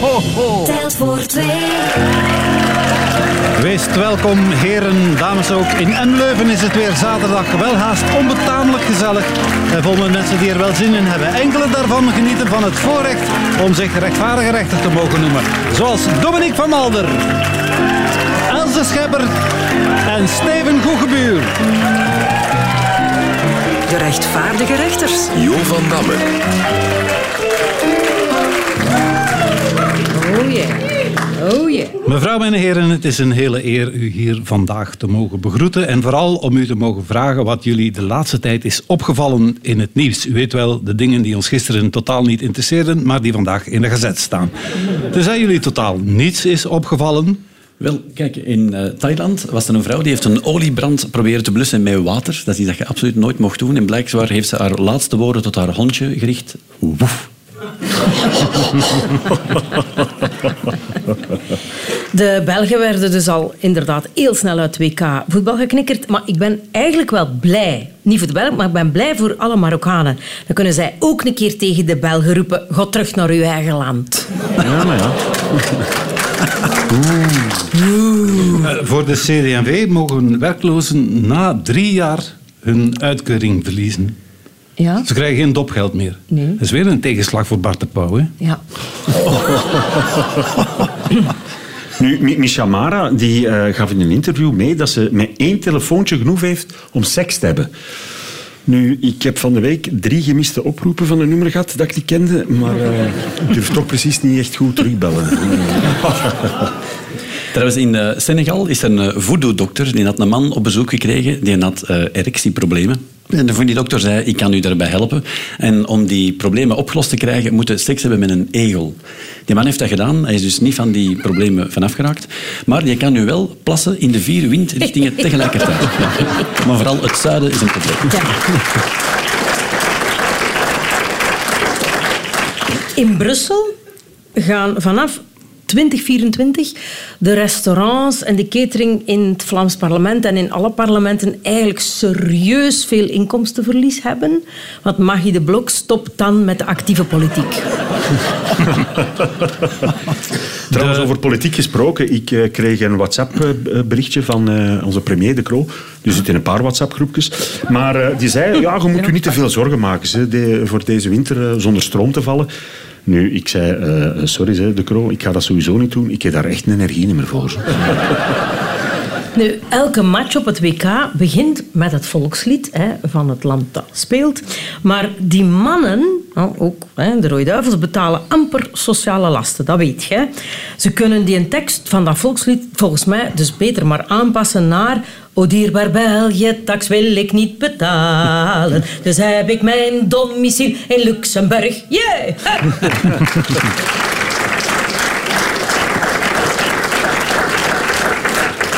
ho, ho. Telt voor twee. Wees welkom, heren, dames ook. In Emleuven is het weer zaterdag wel haast onbetamelijk gezellig. En vol met mensen die er wel zin in hebben. Enkele daarvan genieten van het voorrecht om zich rechtvaardige rechter te mogen noemen. Zoals Dominique van Malder, Else Schepper en Steven Goegebuur. De rechtvaardige rechters. Jo van Damme. Oh yeah. Oh yeah. Mevrouw en heren, het is een hele eer u hier vandaag te mogen begroeten. En vooral om u te mogen vragen wat jullie de laatste tijd is opgevallen in het nieuws. U weet wel, de dingen die ons gisteren totaal niet interesseerden, maar die vandaag in de gazet staan. Tenzij jullie totaal niets is opgevallen, Wel, kijk, in eh, Thailand was er een vrouw die heeft een oliebrand proberen te blussen met water. Dat is iets dat je absoluut nooit mocht doen. En blijkbaar heeft ze haar laatste woorden tot haar hondje gericht. Woef. De Belgen werden dus al inderdaad heel snel uit WK voetbal geknikkerd. Maar ik ben eigenlijk wel blij. Niet voor de Belgen, maar ik ben blij voor alle Marokkanen. Dan kunnen zij ook een keer tegen de Belgen roepen... Ga terug naar uw eigen land. Ja, maar ja. Eh, voor de CD&V mogen werklozen na drie jaar hun uitkering verliezen. Ja? Ze krijgen geen dopgeld meer. Nee. Dat is weer een tegenslag voor Bart de Pauw. Hè? Ja. Nu, Misha Mara die, eh, gaf in een interview mee dat ze met één telefoontje genoeg heeft om seks te hebben. Nu, ik heb van de week drie gemiste oproepen van een nummer gehad dat ik niet kende, maar eh, ik durf toch precies niet echt goed terugbellen. Trouwens, in eh, Senegal is er een uh, voodoo-dokter. Die had een man op bezoek gekregen. Die had eh, erectieproblemen. En de voodoo-dokter zei, ik kan u daarbij helpen. En om die problemen opgelost te krijgen, moet je seks hebben met een egel. Die man heeft dat gedaan. Hij is dus niet van die problemen vanaf geraakt. Maar je kan nu wel plassen in de vier windrichtingen tegelijkertijd. Ja. Maar vooral het zuiden is een probleem. In Brussel gaan vanaf 2024 de restaurants en de catering in het Vlaams parlement en in alle parlementen eigenlijk serieus veel inkomstenverlies hebben. Want Maggie de Blok stopt dan met de actieve politiek. Trouwens, over politiek gesproken. Ik eh, kreeg een WhatsApp-berichtje van eh, onze premier De Croo. Die zit in een paar WhatsApp-groepjes. Maar eh, die zei, ja, je moet je niet te veel zorgen maken ze, de- voor deze winter zonder stroom te vallen. Nu, ik zei, eh, sorry zei De Croo, ik ga dat sowieso niet doen. Ik heb daar echt een energie niet meer voor. Nu, elke match op het WK begint met het volkslied hè, van het land dat speelt. Maar die mannen, oh, ook hè, de Rode Duivels, betalen amper sociale lasten. Dat weet je. Ze kunnen die tekst van dat volkslied volgens mij dus beter maar aanpassen naar... O dierbaar België, tax wil ik niet betalen. Dus heb ik mijn domicilie in Luxemburg. Yeah!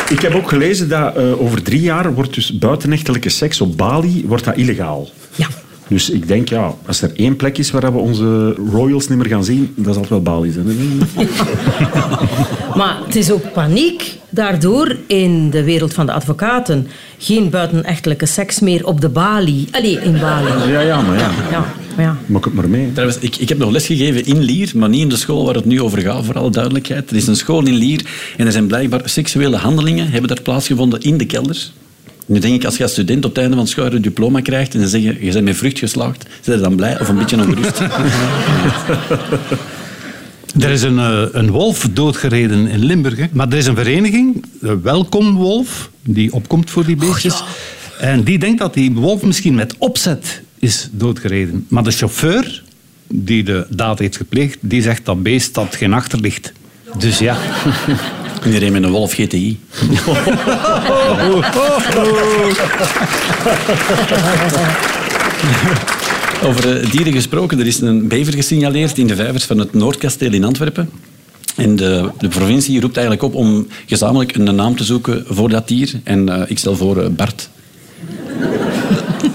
Ik heb ook gelezen dat eh, over drie jaar wordt dus buitenechtelijke seks op Bali wordt dat illegaal. Dus ik denk, ja, als er één plek is waar we onze royals niet meer gaan zien, dat zal het wel Bali zijn. hè? Maar het is ook paniek daardoor in de wereld van de advocaten. Geen buitenechtelijke seks meer op de Bali. Allee, in Bali. Ja, ja, maar ja. Ja, maar ja. Maak het maar mee. Trouwens, ik, ik heb nog lesgegeven in Lier, maar niet in de school waar het nu over gaat, voor alle duidelijkheid. Er is een school in Lier en er zijn blijkbaar seksuele handelingen hebben daar plaatsgevonden in de kelder. Nu denk ik, als je als student op het einde van het school een diploma krijgt en ze zeggen, je bent met vrucht geslaagd, zijn je dan blij of een beetje ongerust? Er is een, eh, een wolf doodgereden in Limburg. Hè. Maar er is een vereniging, de Welkom Wolf, die opkomt voor die beestjes. En die denkt dat die wolf misschien met opzet is doodgereden. Maar de chauffeur die de daad heeft gepleegd, die zegt dat beest dat geen achterlicht. Dus ja. Iedereen met een wolf GTI. Over eh, dieren gesproken, er is een bever gesignaleerd in de vijvers van het Noordkasteel in Antwerpen. En de, de provincie roept eigenlijk op om gezamenlijk een naam te zoeken voor dat dier. En eh, ik stel voor eh, Bart.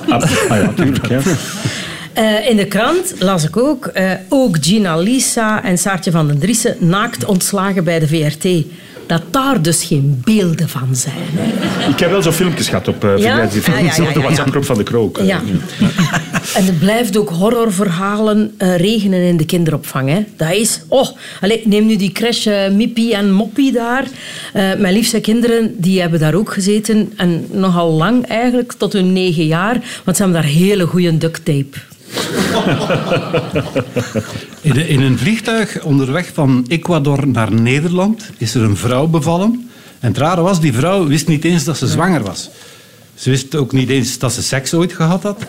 Ah, ah ja, tuurlijk. Ja. Eh, in de krant las ik ook, eh, ook Gina Lisa en Saartje van den Driessen naakt ontslagen bij de VRT. Dat daar dus geen beelden van zijn. Ik heb wel zo filmpjes gehad op, uh, Ja? die Ja, ja, ja, op de WhatsApp-groep van de Krook. Ja. En het blijft ook horrorverhalen uh, regenen in de kinderopvang. Hè. Dat is... Oh, allez, neem nu die crash uh, Mippie en Moppie daar. Uh, mijn liefste kinderen die hebben daar ook gezeten. En nogal lang eigenlijk, tot hun negen jaar. Want ze hebben daar hele goede duct tape. In, in een vliegtuig onderweg van Ecuador naar Nederland is er een vrouw bevallen. En het rare was, die vrouw wist niet eens dat ze zwanger was. Ze wist ook niet eens dat ze seks ooit gehad had.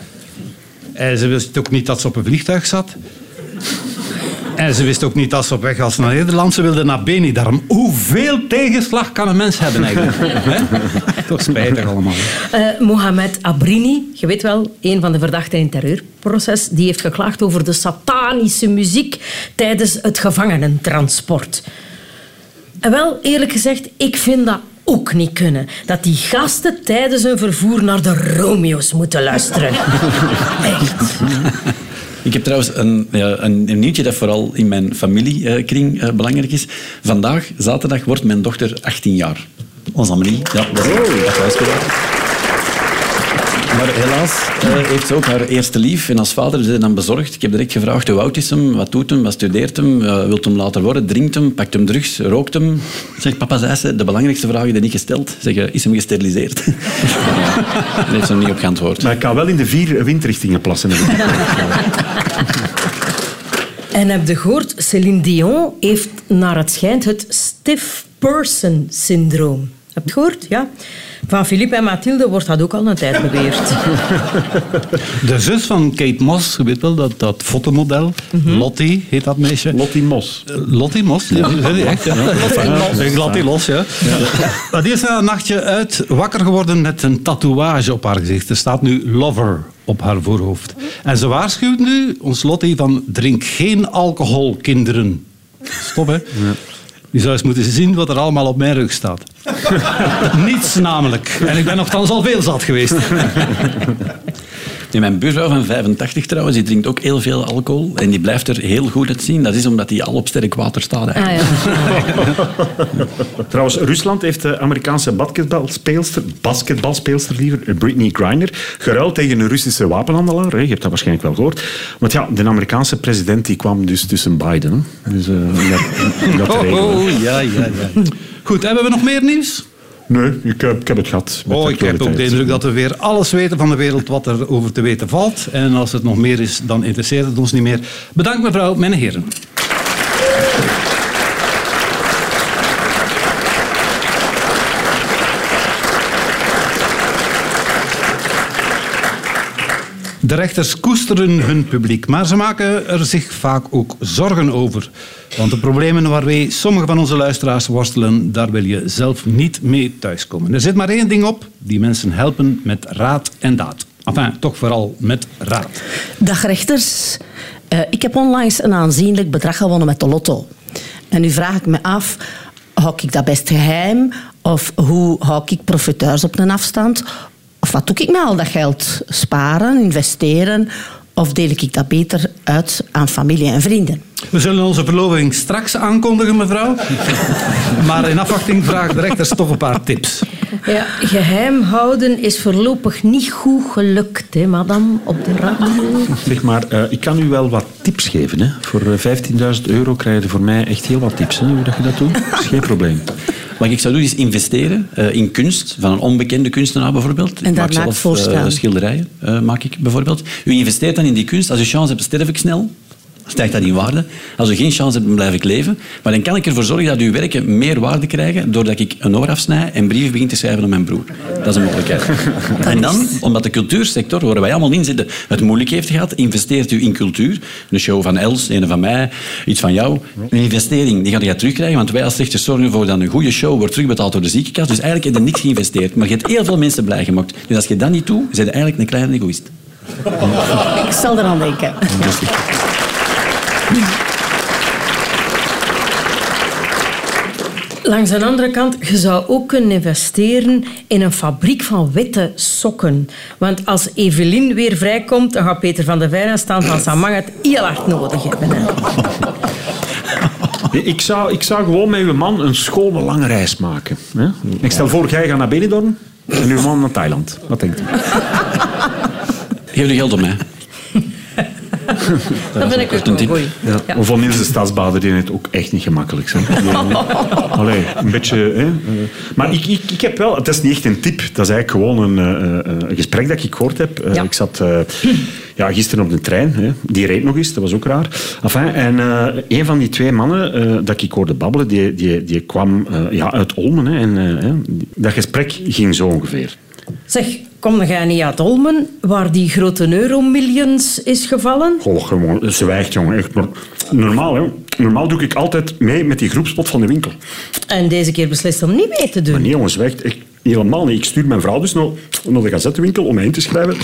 En ze wist ook niet dat ze op een vliegtuig zat. En ze wist ook niet dat ze op weg was naar Nederland. Ze wilde naar Benidorm. Hoeveel tegenslag kan een mens hebben eigenlijk? Toch spijtig allemaal. Uh, Mohamed Abrini, je weet wel, een van de verdachten in het terreurproces, die heeft geklaagd over de satanische muziek tijdens het gevangenentransport. En wel, eerlijk gezegd, ik vind dat ook niet kunnen. Dat die gasten tijdens hun vervoer naar de Romeo's moeten luisteren. Echt. Ik heb trouwens een, een, een, nieuwtje dat vooral in mijn familiekring uh, belangrijk is. Vandaag, zaterdag, wordt mijn dochter 18 jaar. Onze Amelie. Ja, dat is oh. dat maar helaas uh, heeft ze ook haar eerste lief. En als vader is hij dan bezorgd. Ik heb direct gevraagd hoe oud is hem, wat doet hem, wat studeert hem, uh, wilt hem later worden, drinkt hem, pakt hem drugs, rookt hem. Zegt papa, zei ze, de belangrijkste vraag die niet gesteld. Zeg, is hem gesteriliseerd? Daar heeft ze hem niet op geantwoord. Maar ik kan wel in de vier windrichtingen plassen. En heb je gehoord, Céline Dion heeft naar het schijnt het stiff person syndroom. Heb je gehoord? Ja. Van Philippe en Mathilde wordt dat ook al een tijd beweerd. De zus van Kate Moss, je weet wel, dat, dat fotomodel. Mm Lottie heet dat meisje. Lottie Moss. Uh, Lottie Moss, ja. echt? Ja. Lottie, Lottie Los, ja. ja. Die is na een nachtje uit wakker geworden met een tatoeage op haar gezicht. Er staat nu Lover op haar voorhoofd. En ze waarschuwt nu ons Lottie van drink geen alcohol, kinderen. Stop, hè. Ja. Je zou eens moeten zien wat er allemaal op mijn rug staat. Niets namelijk. En ik ben nogthans al veel zat geweest. Nee, mijn buurvrouw van 85 trouwens, die drinkt ook heel veel alcohol. En die blijft er heel goed uitzien. Dat is omdat hij al op sterk water staat. Ah, ja. trouwens, Rusland heeft de Amerikaanse basketbalspeelster, basketbalspeelster liever, Britney Griner, geruild tegen een Russische wapenhandelaar. Je hebt dat waarschijnlijk wel gehoord. Want ja, de Amerikaanse president die kwam dus tussen Biden. Dus, uh, dat, dat oh, oh, ja, ja, ja. Goed, hebben we nog meer nieuws? Nee, ik heb, ik heb het gehad. Oh, ik heb ook de indruk dat we weer alles weten van de wereld wat er over te weten valt. En als het nog meer is, dan interesseert het ons niet meer. Bedankt mevrouw, mijn heren. De rechters koesteren hun publiek, maar ze maken er zich vaak ook zorgen over. Want de problemen waarmee sommige van onze luisteraars worstelen, daar wil je zelf niet mee thuiskomen. Er zit maar één ding op, die mensen helpen met raad en daad. Enfin, toch vooral met raad. Dag rechters. Uh, ik heb onlangs een aanzienlijk bedrag gewonnen met de lotto. En nu vraag ik me af, hou ik dat best geheim? Of hoe hou ik profiteurs op een afstand? Of wat doe ik met al dat geld? Sparen, investeren of deel ik dat beter uit aan familie en vrienden? We zullen onze verloving straks aankondigen, mevrouw. maar in afwachting vragen de rechters toch een paar tips. Ja, geheim houden is voorlopig niet goed gelukt, hè, madame, op de radio. Zeg maar, uh, ik kan u wel wat tips geven. Hè. Voor 15.000 eh, euro krijg je voor mij echt heel wat tips. Hè, hoe dat je dat doet, dat is geen probleem. Wat ik zou doen is investeren uh, in kunst, van een onbekende kunstenaar bijvoorbeeld. En daar maak zelf uh, schilderijen, uh, maak ik bijvoorbeeld. U investeert dan in die kunst. Als u chance hebt, sterf ik snel stijgt dat in waarde. Als u geen chance hebt, dan blijf ik leven. Maar dan kan ik ervoor zorgen dat uw werken meer waarde krijgen doordat ik een oor afsnij en brieven begin te schrijven aan mijn broer. Dat is een mogelijkheid. En dan, omdat de cultuursector, waar wij allemaal in zitten, het moeilijk heeft gehad, investeert u in cultuur. Een show van Els, een van mij, iets van jou. Een investering, die ga je terugkrijgen, want wij als rechters zorgen ervoor dat een goede show wordt terugbetaald door de ziekenkast. Dus eigenlijk heb je niks geïnvesteerd, maar je hebt heel veel mensen blij gemaakt. Dus als je dat niet doet, ben je eigenlijk een kleine egoïst. Ik zal eraan denken. Langs de andere kant, je zou ook kunnen investeren in een fabriek van witte sokken. Want als Evelien weer vrijkomt, dan gaat Peter van der Veijren staan van Samang het heel hard nodig hebben. Ik zou, ik zou gewoon met uw man een schone lange reis maken. Ik stel voor, jij gaat naar Benidorm en uw man naar Thailand. Wat denkt u? Geef je geld om mij. Dat vind ik ook een tip. goeie. Ja. Van Niels de Stadsbader deed het ook echt niet gemakkelijk. Hè. Allee, een beetje... Hè. eh. Maar ik, ik, ik heb wel... Het is niet echt een tip. Dat is eigenlijk gewoon een, eh, eh, een gesprek dat ik gehoord heb. Ja. Ik zat eh, ja, gisteren op de trein. Hè. Die reed nog eens. Dat was ook raar. Enfin, en een van die twee mannen eh, dat ik hoorde babbelen, die, die, die kwam eh, ja, uit Olmen. Hè. En, eh, hè. Dat gesprek ging zo ongeveer. Zeg, kom jij niet uit Olmen, waar die grote euromillions is gevallen? Goh, gewoon, zwijgt, jongen. Echt, normaal, hè. Normaal doe ik altijd mee met die groepspot van de winkel. En deze keer beslist om niet mee te doen. Maar nee, jongens, zwijgt. echt helemaal niet. Ik stuur mijn vrouw dus naar, naar de gazettenwinkel om mij in te schrijven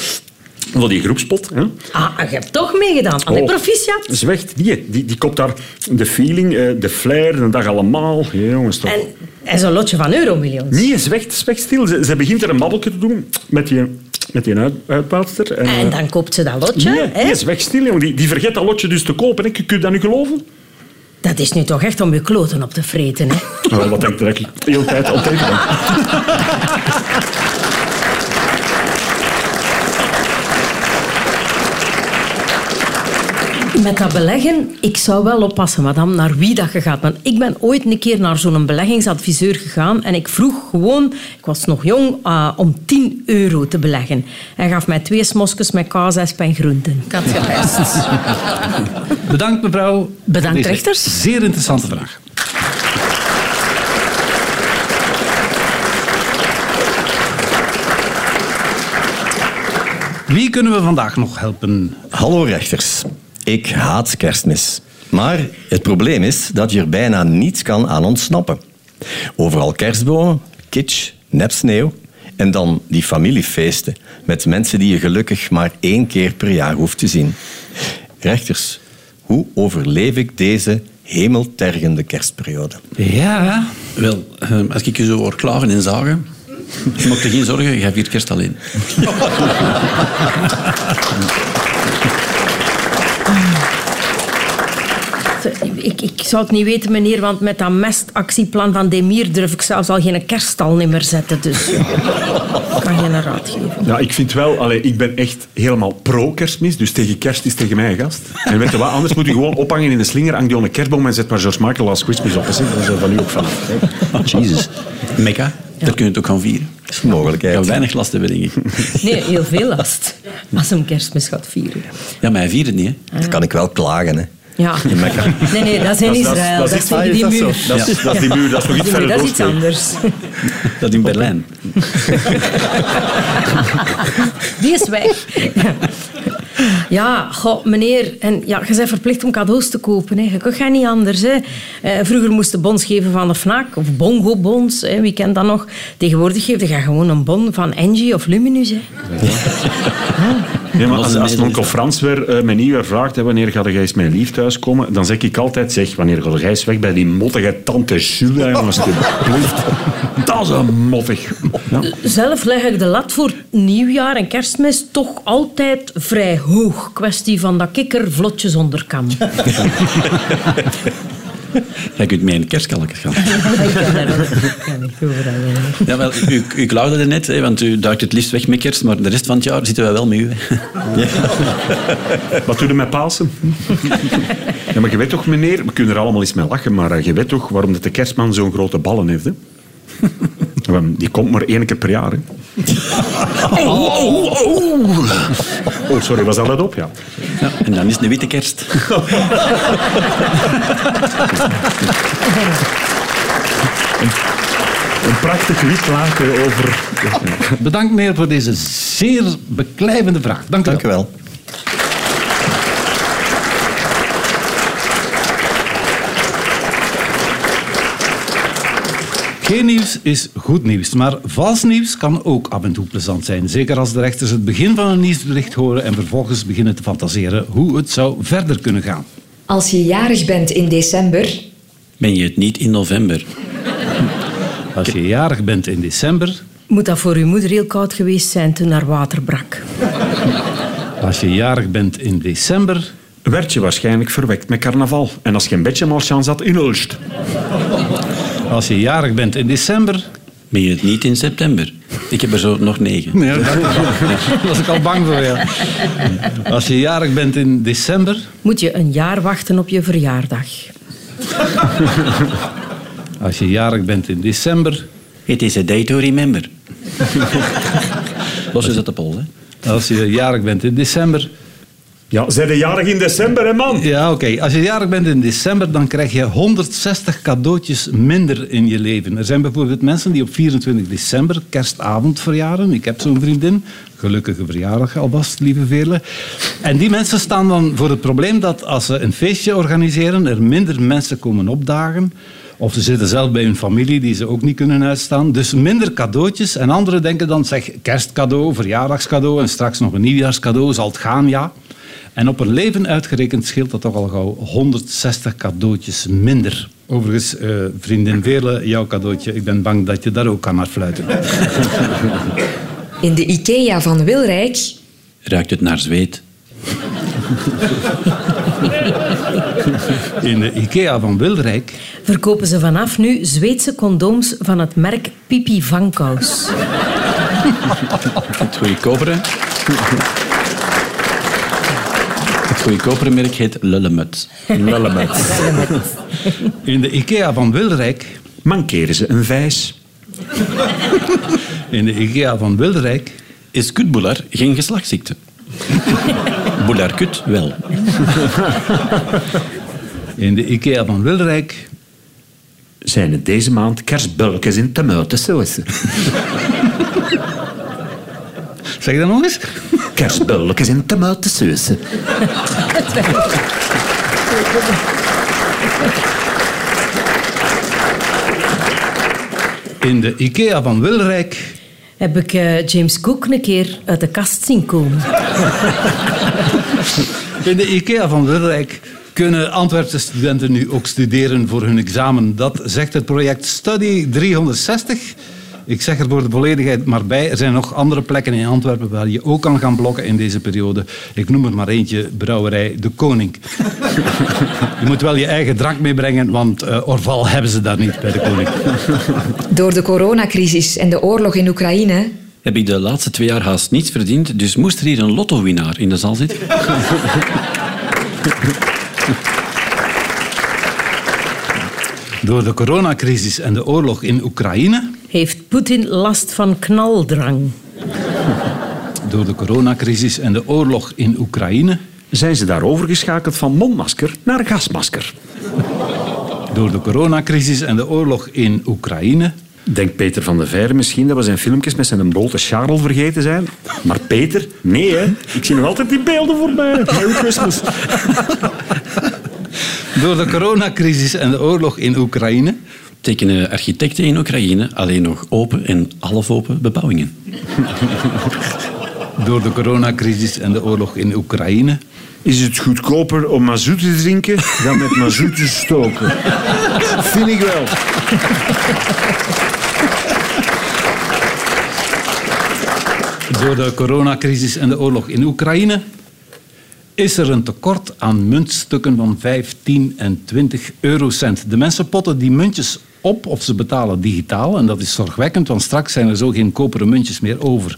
voor die groepspot. Hè. Ah, je hebt toch meegedaan. Allee, Oh. proficiat. Zwijgt, die, die, die koopt daar de feeling, eh, de flair, de dag allemaal. Ja, jongens, toch. En, en zo'n lotje van euromillions. Nee, zwijgt, zwijgt stil. Ze, ze begint er een babbeltje te doen met die, met die uit, uitbaatster. En, En eh, dan koopt ze dat lotje. Nee, hè? nee, zwijgt stil. Die, die vergeet dat lotje dus te kopen. Hè. Kun je dat nu geloven? Dat is nu toch echt om je kloten op te vreten. Hè? Nou, wat denk je dat ik de hele tijd het Met dat beleggen, ik zou wel oppassen, madame, naar wie dat je gaat. Want ik ben ooit een keer naar zo'n beleggingsadviseur gegaan en ik vroeg gewoon, ik was nog jong, ah, om 10 euro te beleggen. Hij gaf mij twee smosjes met kaas, esp en groenten. Ik had gepest. Bedankt mevrouw. Bedankt, rechters. Zeer interessante vraag. Wie kunnen we vandaag nog helpen? Hallo rechters. Ik haat kerstmis. Maar het probleem is dat je er bijna niets kan aan ontsnappen. Overal kerstbomen, kitsch, nep sneeuw en dan die familiefeesten met mensen die je gelukkig maar één keer per jaar hoeft te zien. Rechters, hoe overleef ik deze hemeltergende kerstperiode? Ja, Wel, eh, als ik je zo hoor klagen en zagen, je maakt je geen zorgen, jij viert kerst alleen. Ik, ik zou het niet weten, meneer, want met dat mestactieplan van Demir durf ik zelfs al geen kerststal meer zetten. Dus ja, ik kan geen raad geven. Ja, ik vind wel, allee, ik ben echt helemaal pro-kerstmis, dus tegen kerst is tegen mij gast. En weet je wat, anders moet je gewoon ophangen in de slinger, hang die aan een kerstboom en zet maar George Michael als Christmas op. Dat is er van u ook van. Jezus, Mekka, daar kun je het ook gaan vieren. dat is een mogelijkheid. Weinig last hebben, denk ik. Nee, heel veel last. Als hem kerstmis gaat vieren. Ja, maar hij viert het niet, hè. Dat kan ik wel klagen. Hè. Ja. Nee, nee, dat is in Israël. Dat, is tegen die muur. Dat is, dat is die muur, dat is nog iets verder dat is iets anders. Dat in Berlijn. Die is weg. Ja, goh, meneer, en ja, je bent verplicht om cadeaus te kopen. Hè. Je gaat niet anders. Hè. Eh, vroeger moesten bons geven van de FNAC, of Bongo-bons, hè. wie kent dat nog? Tegenwoordig geef je gewoon een bon van Engie of Luminus. Hè. Ja, maar als, als onkel Frans weer uh, mij niet weer vraagt hè, wanneer ga jij eens mijn lief thuiskomen, dan zeg ik altijd, zeg, wanneer ga jij eens weg bij die mottige tante Jules, jongens. Dat is een mottig. Ja. Zelf leg ik de lat voor nieuwjaar en kerstmis toch altijd vrij hoog. Kwestie van dat kikker vlotjes onder kan. Jij kunt mee in de kerstkalkers gaan. Ik kan daar wel- ik kan niet over hebben. Ja, wel, u, u klaagde er net, hè, want u duikt het liefst weg met kerst, maar de rest van het jaar zitten wij wel met u. Hè. Wat doe je met Pasen? Ja, maar je weet toch, meneer, we kunnen er allemaal eens mee lachen, maar eh, je weet toch waarom dat de kerstman zo'n grote ballen heeft, hè? Want Die komt maar één keer per jaar, hè? Oh, oh, oh. Oh, sorry, was dat het op? Ja. Ja, en dan is het een witte kerst. Een prachtig wit laken over... bedankt meneer voor deze zeer beklijvende vraag. Dank u Dank u wel. Geen nieuws is goed nieuws, maar vals nieuws kan ook af en toe plezant zijn. Zeker als de rechters het begin van een nieuwsbericht horen en vervolgens beginnen te fantaseren hoe het zou verder kunnen gaan. Als je jarig bent in december, Ben je het niet in november? Als je jarig bent in december, Moet dat voor uw moeder heel koud geweest zijn toen haar water brak? als je jarig bent in december, Werd je waarschijnlijk verwekt met carnaval. En als je een beetje malchance had in Ulst. Als je jarig bent in december, Ben je het niet in september? Ik heb er zo nog negen. Nee, dat, daar was ik al bang voor. Ja. Als je jarig bent in december, Moet je een jaar wachten op je verjaardag. als je jarig bent in december, Het is a day to remember. Los is dat de pol, hè? als je jarig bent in december, Ja, zijn de jarig in december, hè, man? Ja, oké. Als je jarig bent in december, dan krijg je 160 cadeautjes minder in je leven. Er zijn bijvoorbeeld mensen die op 24 december, kerstavond, verjaren. Ik heb zo'n vriendin. Gelukkige verjaardag alvast, lieve Veerle. En die mensen staan dan voor het probleem dat als ze een feestje organiseren, er minder mensen komen opdagen. Of ze zitten zelf bij hun familie die ze ook niet kunnen uitstaan. Dus minder cadeautjes. En anderen denken dan, zeg, kerstcadeau, verjaardagscadeau en straks nog een nieuwjaarscadeau. Zal het gaan? Ja. En op een leven uitgerekend scheelt dat toch al gauw 160 cadeautjes minder. Overigens, eh, vriendin Veerle, jouw cadeautje. Ik ben bang dat je daar ook kan naar fluiten. In de IKEA van Wilrijk Ruikt het naar zweet? In de IKEA van Wilrijk Verkopen ze vanaf nu Zweedse condooms van het merk Pipi Vankous. Het goedkopere... Het goedkopere merk heet Lullemut. Lullemut. In de IKEA van Wilrijk, Mankeren ze een vijs? in de IKEA van Wilrijk Is kutboelar geen geslachtsziekte? Boelarkut wel. in de IKEA van Wilrijk Zijn het deze maand kerstbulletjes in tomatensaus? Zeg dat nog eens? Kerstbulletjes in tomatensaus. In de IKEA van Wilrijk Heb ik eh, James Cook een keer uit de kast zien komen. In de IKEA van Wilrijk kunnen Antwerpse studenten nu ook studeren voor hun examen. Dat zegt het project Study 360. Ik zeg er voor de volledigheid maar bij. Er zijn nog andere plekken in Antwerpen waar je ook kan gaan blokken in deze periode. Ik noem er maar eentje, brouwerij De Koning. je moet wel je eigen drank meebrengen, want eh, Orval hebben ze daar niet bij De Koning. door de coronacrisis en de oorlog in Oekraïne Heb ik de laatste twee jaar haast niets verdiend, dus moest er hier een lottowinnaar in de zaal zitten? Door de coronacrisis en de oorlog in Oekraïne Heeft Poetin last van knaldrang? door de coronacrisis en de oorlog in Oekraïne, Zijn ze daar overgeschakeld van mondmasker naar gasmasker? door de coronacrisis en de oorlog in Oekraïne, Denkt Peter van de Veire misschien dat we zijn filmpjes met zijn blote Charles vergeten zijn? Maar Peter, nee hè. Ik zie nog altijd die beelden voorbij. Merry Christmas. door de coronacrisis en de oorlog in Oekraïne, Tekenen architecten in Oekraïne alleen nog open en half open bebouwingen. door de coronacrisis en de oorlog in Oekraïne, Is het goedkoper om mazoet te drinken dan met mazoet te stoken? Vind ik wel. door de coronacrisis en de oorlog in Oekraïne, is er een tekort aan muntstukken van 5, 10 en 20 eurocent. De mensen potten die muntjes op of ze betalen digitaal. En dat is zorgwekkend, want straks zijn er zo geen koperen muntjes meer over.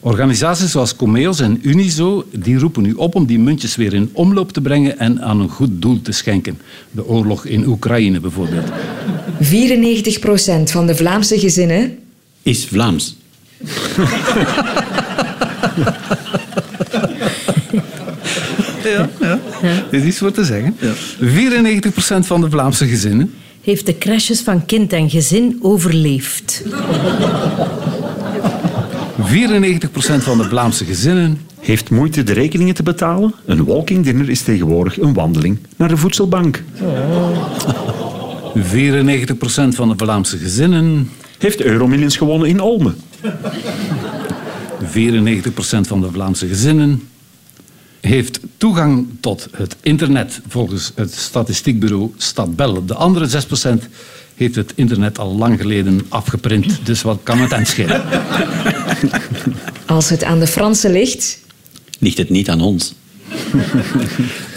Organisaties zoals Comeos en Unizo die roepen nu op om die muntjes weer in omloop te brengen en aan een goed doel te schenken. De oorlog in Oekraïne bijvoorbeeld. 94% van de Vlaamse gezinnen Is Vlaams. Ja, ja. Dit is iets voor te zeggen. 94% van de Vlaamse gezinnen Heeft de crashes van kind en gezin overleefd? 94% van de Vlaamse gezinnen Heeft moeite de rekeningen te betalen? Een walking dinner is tegenwoordig een wandeling naar de voedselbank. 94% van de Vlaamse gezinnen. Heeft Euromillions gewonnen in Olmen? 94% van de Vlaamse gezinnen heeft toegang tot het internet volgens het statistiekbureau Stadbel. De andere 6% heeft het internet al lang geleden afgeprint. Dus wat kan het aan schelen? Als het aan de Fransen ligt, Ligt het niet aan ons?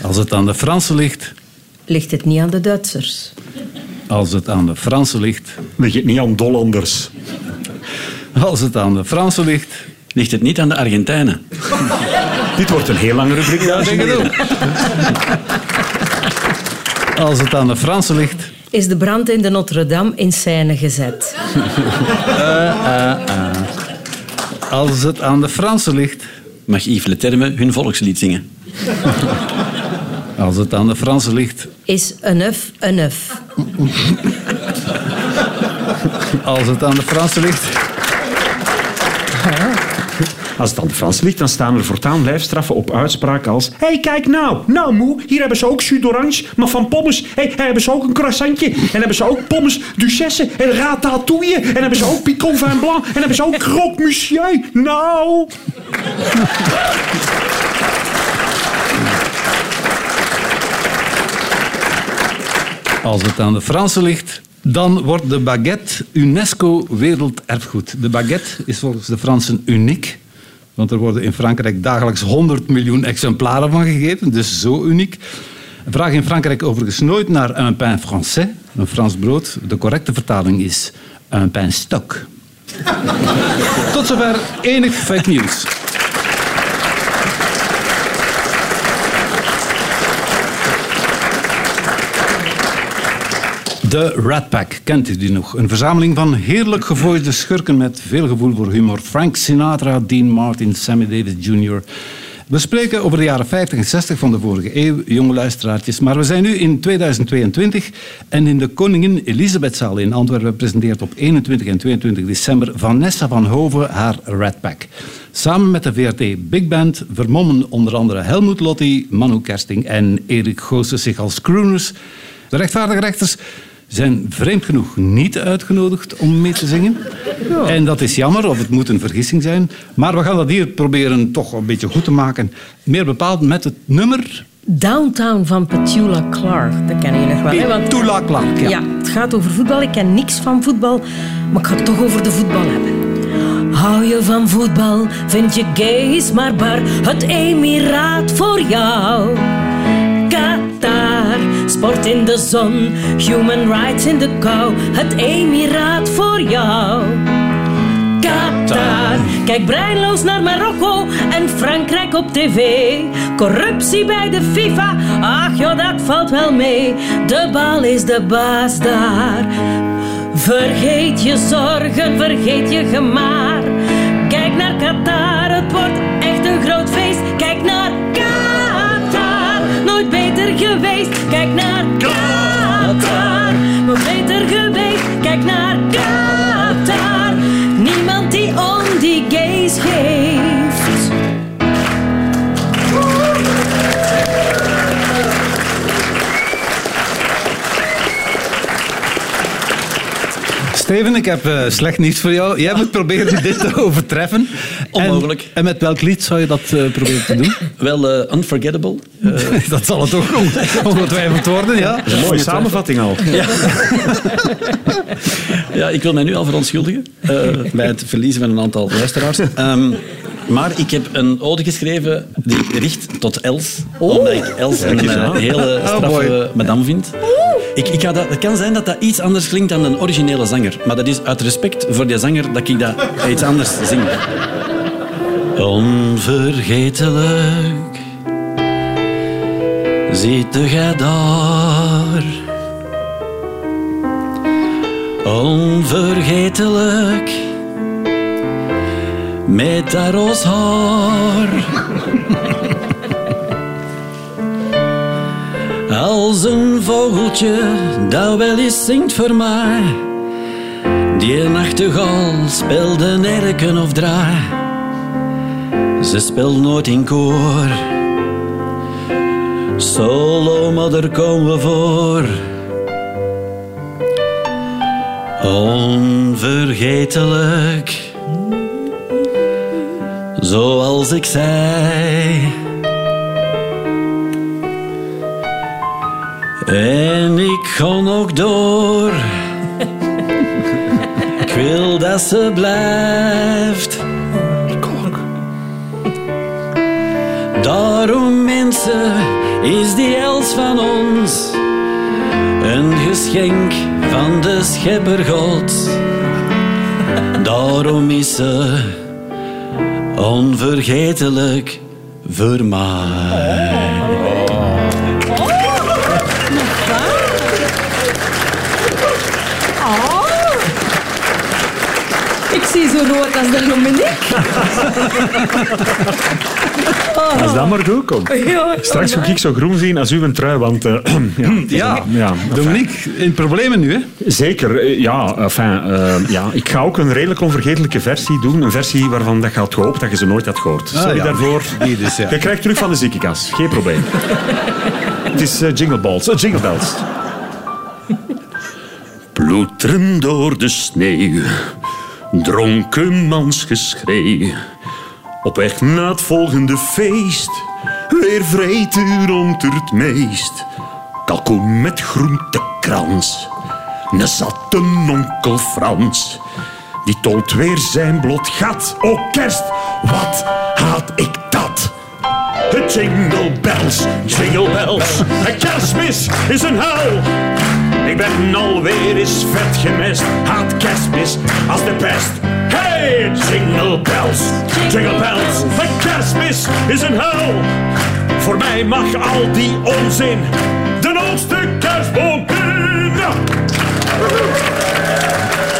Als het aan de Fransen ligt, Ligt het niet aan de Duitsers? Als het aan de Fransen ligt... Ligt het niet aan Dollanders? Als het aan de Fransen ligt... Ligt het niet aan de Argentijnen? Dit wordt een heel lange rubriek. Ja, denk ook. Als het aan de Fransen ligt... Is de brand in de Notre-Dame in scène gezet? Uh, uh, uh. Als het aan de Fransen ligt... Mag Yves Leterme hun volkslied zingen? Als het aan de Fransen ligt... Is enough enough? Als het aan de Fransen ligt... Als het aan de Frans ligt, dan staan er voortaan lijfstraffen op uitspraken als Hé, hey, kijk nou. Nou, moe, hier hebben ze ook jus d'orange, maar van pommes. Hé, hey, hebben ze ook een croissantje. En hebben ze ook pommes duchesse en ratatouille. En hebben ze ook picon vin blanc. En hebben ze ook croque monsieur. Nou... Als het aan de Fransen ligt, dan wordt de baguette UNESCO werelderfgoed. De baguette is volgens de Fransen uniek. Want er worden in Frankrijk dagelijks 100 miljoen exemplaren van gegeten. Dus zo uniek. Vraag in Frankrijk overigens nooit naar un pain français, een Frans brood. De correcte vertaling is un pain stock. Tot zover enig fake news. De Rat Pack, kent u die nog? Een verzameling van heerlijk gevoerde schurken met veel gevoel voor humor. Frank Sinatra, Dean Martin, Sammy Davis Jr. We spreken over de jaren 50 en 60 van de vorige eeuw, jonge luisteraartjes. Maar we zijn nu in 2022 en in de Koningin Elisabethzaal in Antwerpen presenteert op 21 en 22 december Vanessa van Hoven haar Rat Pack. Samen met de VRT Big Band vermommen onder andere Helmut Lotti, Manu Kersting en Erik Goossen zich als crooners. De rechtvaardige rechters zijn vreemd genoeg niet uitgenodigd om mee te zingen. Ja. En dat is jammer, of het moet een vergissing zijn. Maar we gaan dat hier proberen toch een beetje goed te maken. Meer bepaald met het nummer... Downtown van Petula Clark. Dat ken je nog wel. Hè? Want... Petula Clark, ja. ja. Het gaat over voetbal. Ik ken niks van voetbal. Maar ik ga het toch over de voetbal hebben. Hou je van voetbal, vind je gays maar bar. Het emiraat voor jou. Sport in de zon, human rights in de kou, het emiraat voor jou. Qatar, kijk breinloos naar Marokko en Frankrijk op tv. Corruptie bij de FIFA, ach joh, dat valt wel mee. De bal is de baas daar. Vergeet je zorgen, vergeet je gemaar. Kijk naar Qatar, het wordt echt een groot feest. Kijk naar geweest. Kijk naar Qatar, nooit beter geweest. Kijk naar Qatar, niemand die om die gays geeft. Steven, ik heb uh, slecht nieuws voor jou. Jij moet proberen dit te overtreffen. Onmogelijk. En, en, met welk lied zou je dat uh, proberen te doen? Wel, uh, Unforgettable. dat zal het ook ongetwijfeld worden, ja. Een mooie samenvatting al. Ja. ja, ik wil mij nu al verontschuldigen bij het verliezen van een aantal luisteraars. Um, maar ik heb een ode geschreven die richt tot Els. Oh. Omdat ik Els een uh, hele straffe oh, madame vind. Ik, ik ga dat, het kan zijn dat dat iets anders klinkt dan een originele zanger. Maar dat is uit respect voor die zanger dat ik dat iets anders zing. Onvergetelijk ziet jij daar. Onvergetelijk met roos haar. Als een vogeltje dat wel eens zingt voor mij. Die nachtegaal speelde nerken of draai. Ze speelt nooit in koor. Solo, maar daar komen we voor. Onvergetelijk. Zoals ik zei. En ik ga nog door. ik wil dat ze blijft. Ook. Daarom mensen is die els van ons Een geschenk van de schepper God. Daarom is ze onvergetelijk voor mij. Ik zie zo rood als de Dominique. Als dat maar goed komt. Ja. Straks ga ik zo groen zien als u een trui, want... eh, ja, Ja, ja Dominique, in problemen nu, hè? Zeker, eh, ja, enfin, eh, ja. Ik ga ook een redelijk onvergetelijke versie doen. Een versie waarvan dat je had gehoopt dat je ze nooit had gehoord. Sorry Ah, ja. daarvoor. Die dus, ja. Je krijgt terug van de ziekenkast. Geen probleem. Het is eh, Jingle Balls. jingle Bells. Ploeteren door de sneeuw. Dronken mansgeschreeuw. Op weg naar het volgende feest. Weer vreet u rond het meest. Kalkoen met groentekrans. Een zatte onkel Frans. Die toont weer zijn blot gat. O kerst, wat haat ik dat? Jingle bells, jingle bells. Een kerstmis is een hel. Ik ben alweer eens vet gemest. Haat kerstmis als de pest. Hey, jingle bells, jingle bells. Een kerstmis is een hel. Voor mij mag al die onzin de oudste kerstboom in.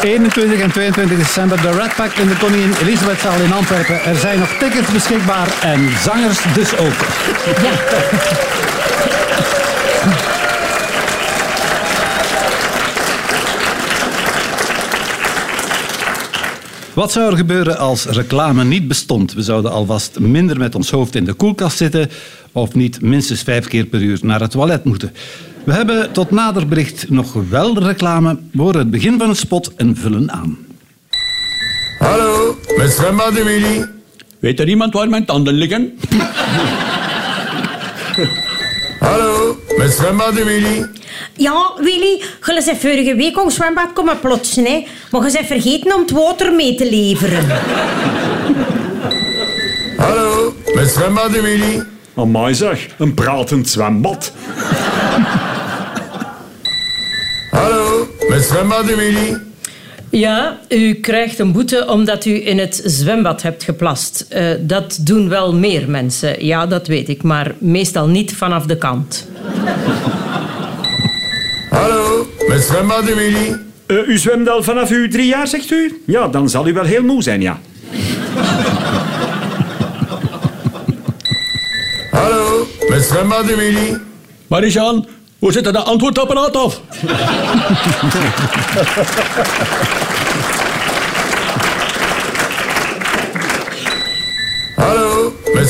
21 en 22 december de Red Pack in de Koningin Elisabethzaal in Antwerpen. Er zijn nog tickets beschikbaar en zangers dus ook. Wat zou er gebeuren als reclame niet bestond? We zouden alvast minder met ons hoofd in de koelkast zitten of niet minstens vijf keer per uur naar het toilet moeten. We hebben tot nader bericht nog wel reclame. We horen het begin van het spot en vullen aan. Hallo, met zwembad Willy. Weet er iemand waar mijn tanden liggen? Hallo, met zwembad Willy. Ja, Willy, je bent vorige week ons zwembad komen plotsen, hè. Maar je bent vergeten om het water mee te leveren. Hallo, met zwembad Willy. Amai zeg, een pratend zwembad. Hallo, met zwembad Willy. Ja, u krijgt een boete omdat u in het zwembad hebt geplast. Eh, dat doen wel meer mensen, ja, dat weet ik. Maar meestal niet vanaf de kant. Hallo, met zwembad Willy. Eh, u zwemt al vanaf uw drie jaar, zegt u? Ja, dan zal u wel heel moe zijn, ja. Hallo, met zwembad Willy. Marie-Jean, hoe zit er de antwoordapparaat af?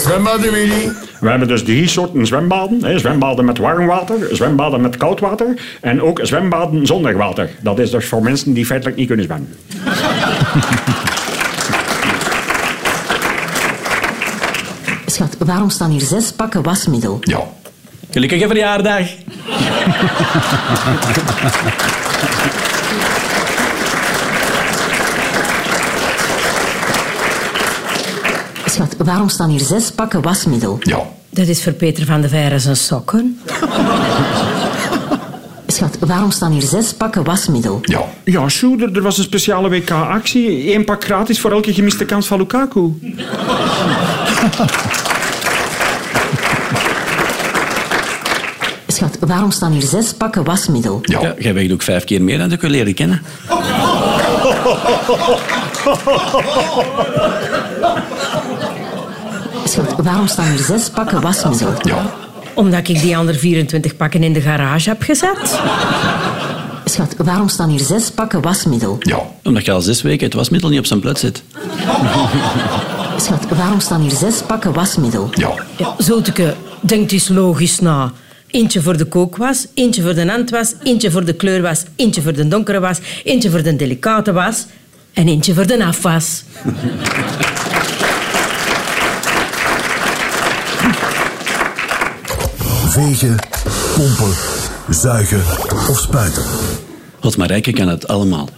Hallo, met zwembad Willy. We hebben dus drie soorten zwembaden. Hè. Zwembaden met warm water, zwembaden met koud water en ook zwembaden zonder water. Dat is dus voor mensen die feitelijk niet kunnen zwemmen. Schat, waarom staan hier zes pakken wasmiddel? Ja. Gelukkige verjaardag. waarom staan hier zes pakken wasmiddel? Ja. Dat is voor Peter van de Veire zijn sokken. Schat, waarom staan hier zes pakken wasmiddel? Ja. Ja, Sjoe, er, er was een speciale WK-actie. Eén pak gratis voor elke gemiste kans van Lukaku. Schat, waarom staan hier zes pakken wasmiddel? Ja. Ja, jij weegt ook vijf keer meer dan ik wil leren kennen. Schat, waarom staan hier zes pakken wasmiddel? Ja. Omdat ik die andere 24 pakken in de garage heb gezet. Schat, waarom staan hier zes pakken wasmiddel? Ja. Omdat je al zes weken het wasmiddel niet op zijn plaats zit. Schat, waarom staan hier zes pakken wasmiddel? Ja. Ja, Zolteke, denk eens logisch na. Eentje voor de kookwas, eentje voor de handwas, eentje voor de kleurwas, eentje voor de donkere was, eentje voor de delicate was en eentje voor de afwas. Vegen, pompen, zuigen of spuiten. God maar rijken kan het allemaal.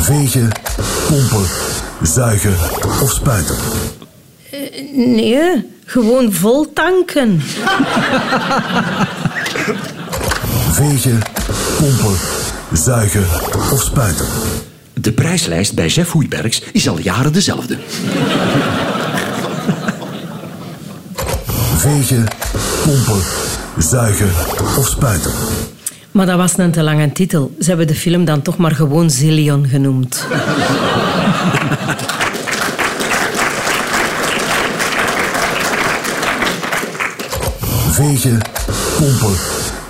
Vegen, pompen, zuigen of spuiten. Nee, gewoon vol tanken. Vegen, pompen, zuigen of spuiten. De prijslijst bij Jeff Hoeibergs is al jaren dezelfde. Vegen, pompen, zuigen of spuiten. Maar dat was een te lange titel. Ze hebben de film dan toch maar gewoon Zillion genoemd. Vegen, pompen,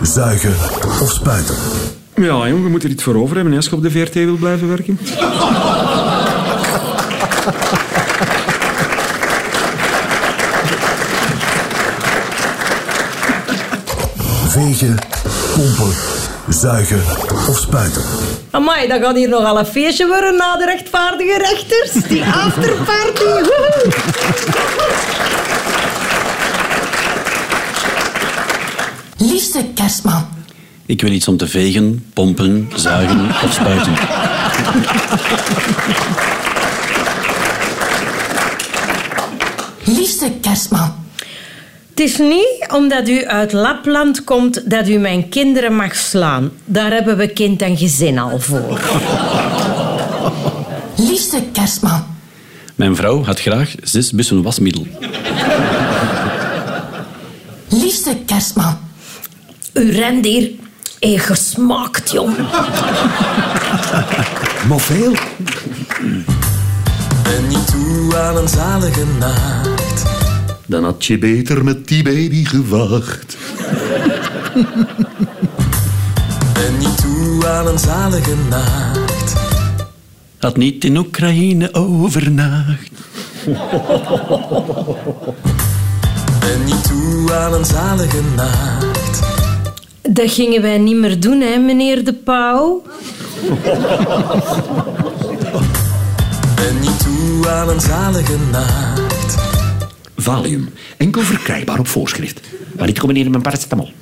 zuigen of spuiten. Ja, jongen, we moeten er iets voor over hebben als je op de VRT wil blijven werken. Vegen, pompen, zuigen of spuiten. Amai, dat gaat hier nogal een feestje worden na de rechtvaardige rechters. Die afterparty. woehoe. Liefste kerstman. Ik wil iets om te vegen, pompen, zuigen of spuiten. Liefste kerstman. Het is niet omdat u uit Lapland komt dat u mijn kinderen mag slaan. Daar hebben we kind en gezin al voor. Liefste kerstman. Mijn vrouw had graag zes bussen wasmiddel. Liefste kerstman. U rendier heeft gesmaakt, jong. Maar veel. Ben niet toe aan een zalige nacht. Dan had je beter met die baby gewacht. Ben niet toe aan een zalige nacht. Had niet in Oekraïne overnacht. Ben niet toe aan een zalige nacht. Dat gingen wij niet meer doen, hè, meneer de Pauw. Ben niet toe aan een zalige nacht. Valium. Enkel verkrijgbaar op voorschrift. Maar ik combineer mijn paracetamol.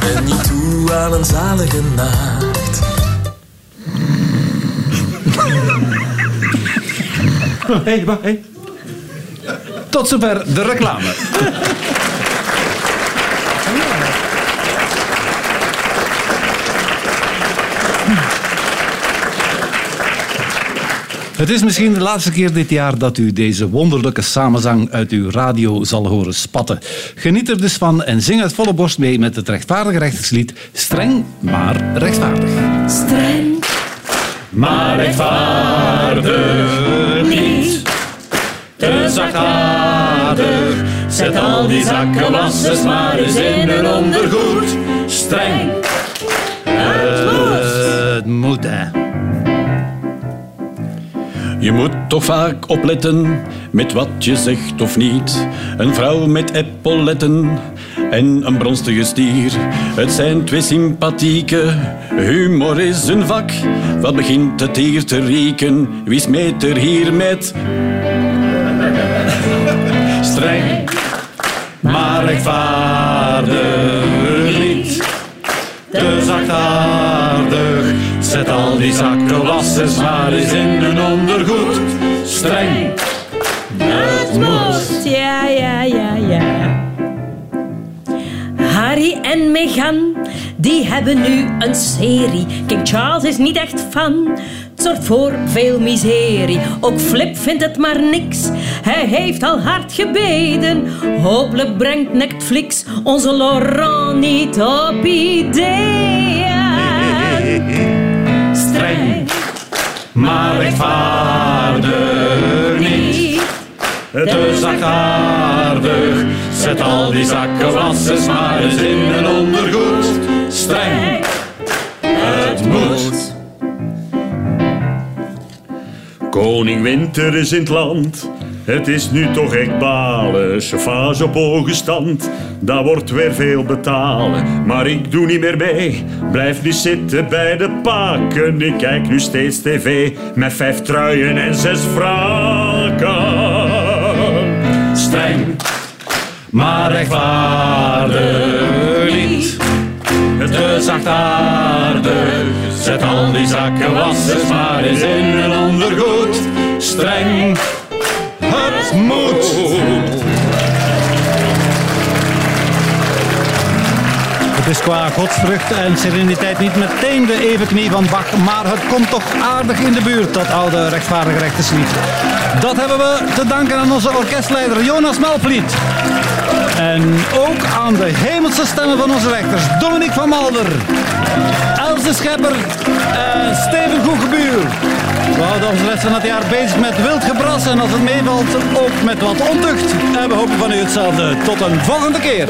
Ben niet toe aan een zalige nacht. Tot zover de reclame. Het is misschien de laatste keer dit jaar dat u deze wonderlijke samenzang uit uw radio zal horen spatten. Geniet er dus van en zing uit volle borst mee met het rechtvaardige rechterslied Streng, maar rechtvaardig. Streng, maar rechtvaardig. Te zachtaardig, zet al die zakkenwassers maar eens in hun ondergoed. Streng, het moet. Het moet, hè. Je moet toch vaak opletten met wat je zegt of niet. Een vrouw met epauletten en een bronstige stier. Het zijn twee sympathieke, humor is een vak. Wat begint het hier te rieken? Wie smeet er hier met Zet al die zakkenwassers maar eens in hun ondergoed. Streng, het moet. Ja, ja, ja, ja. Harry en Meghan, die hebben nu een serie. King Charles is niet echt fan. Het zorgt voor veel miserie. Ook Flip vindt het maar niks. Hij heeft al hard gebeden. Hopelijk brengt Netflix onze Laurent niet op ideeën. Streng, maar rechtvaardig niet. Te zachtaardig, zet al die zakkenwassers maar eens in hun ondergoed. Streng, het moet. Koning Winter is in het land. Het is nu toch echt balen. Chauffage op hoge stand. Dat wordt weer veel betalen. Maar ik doe niet meer mee. Blijf nu zitten bij de paken. Ik kijk nu steeds tv. Met vijf truien en zes vragen. Streng, maar rechtvaardig niet. te zachtaardig. Zet al die zakkenwassers maar eens in een ondergoed. Streng, het moet. Het is qua godsvrucht en sereniteit niet meteen de evenknie van Bach, maar het komt toch aardig in de buurt, dat oude rechtvaardige rechterslied. Dat hebben we te danken aan onze orkestleider Jonas Melvliet. En ook aan de hemelse stemmen van onze rechters, Dominique van Malder, de Schepper eh, en Steven Goegebuur. We houden ons de rest van het jaar bezig met wild gebras en als het meevalt ook met wat ontucht. En we hopen van u hetzelfde. Tot een volgende keer.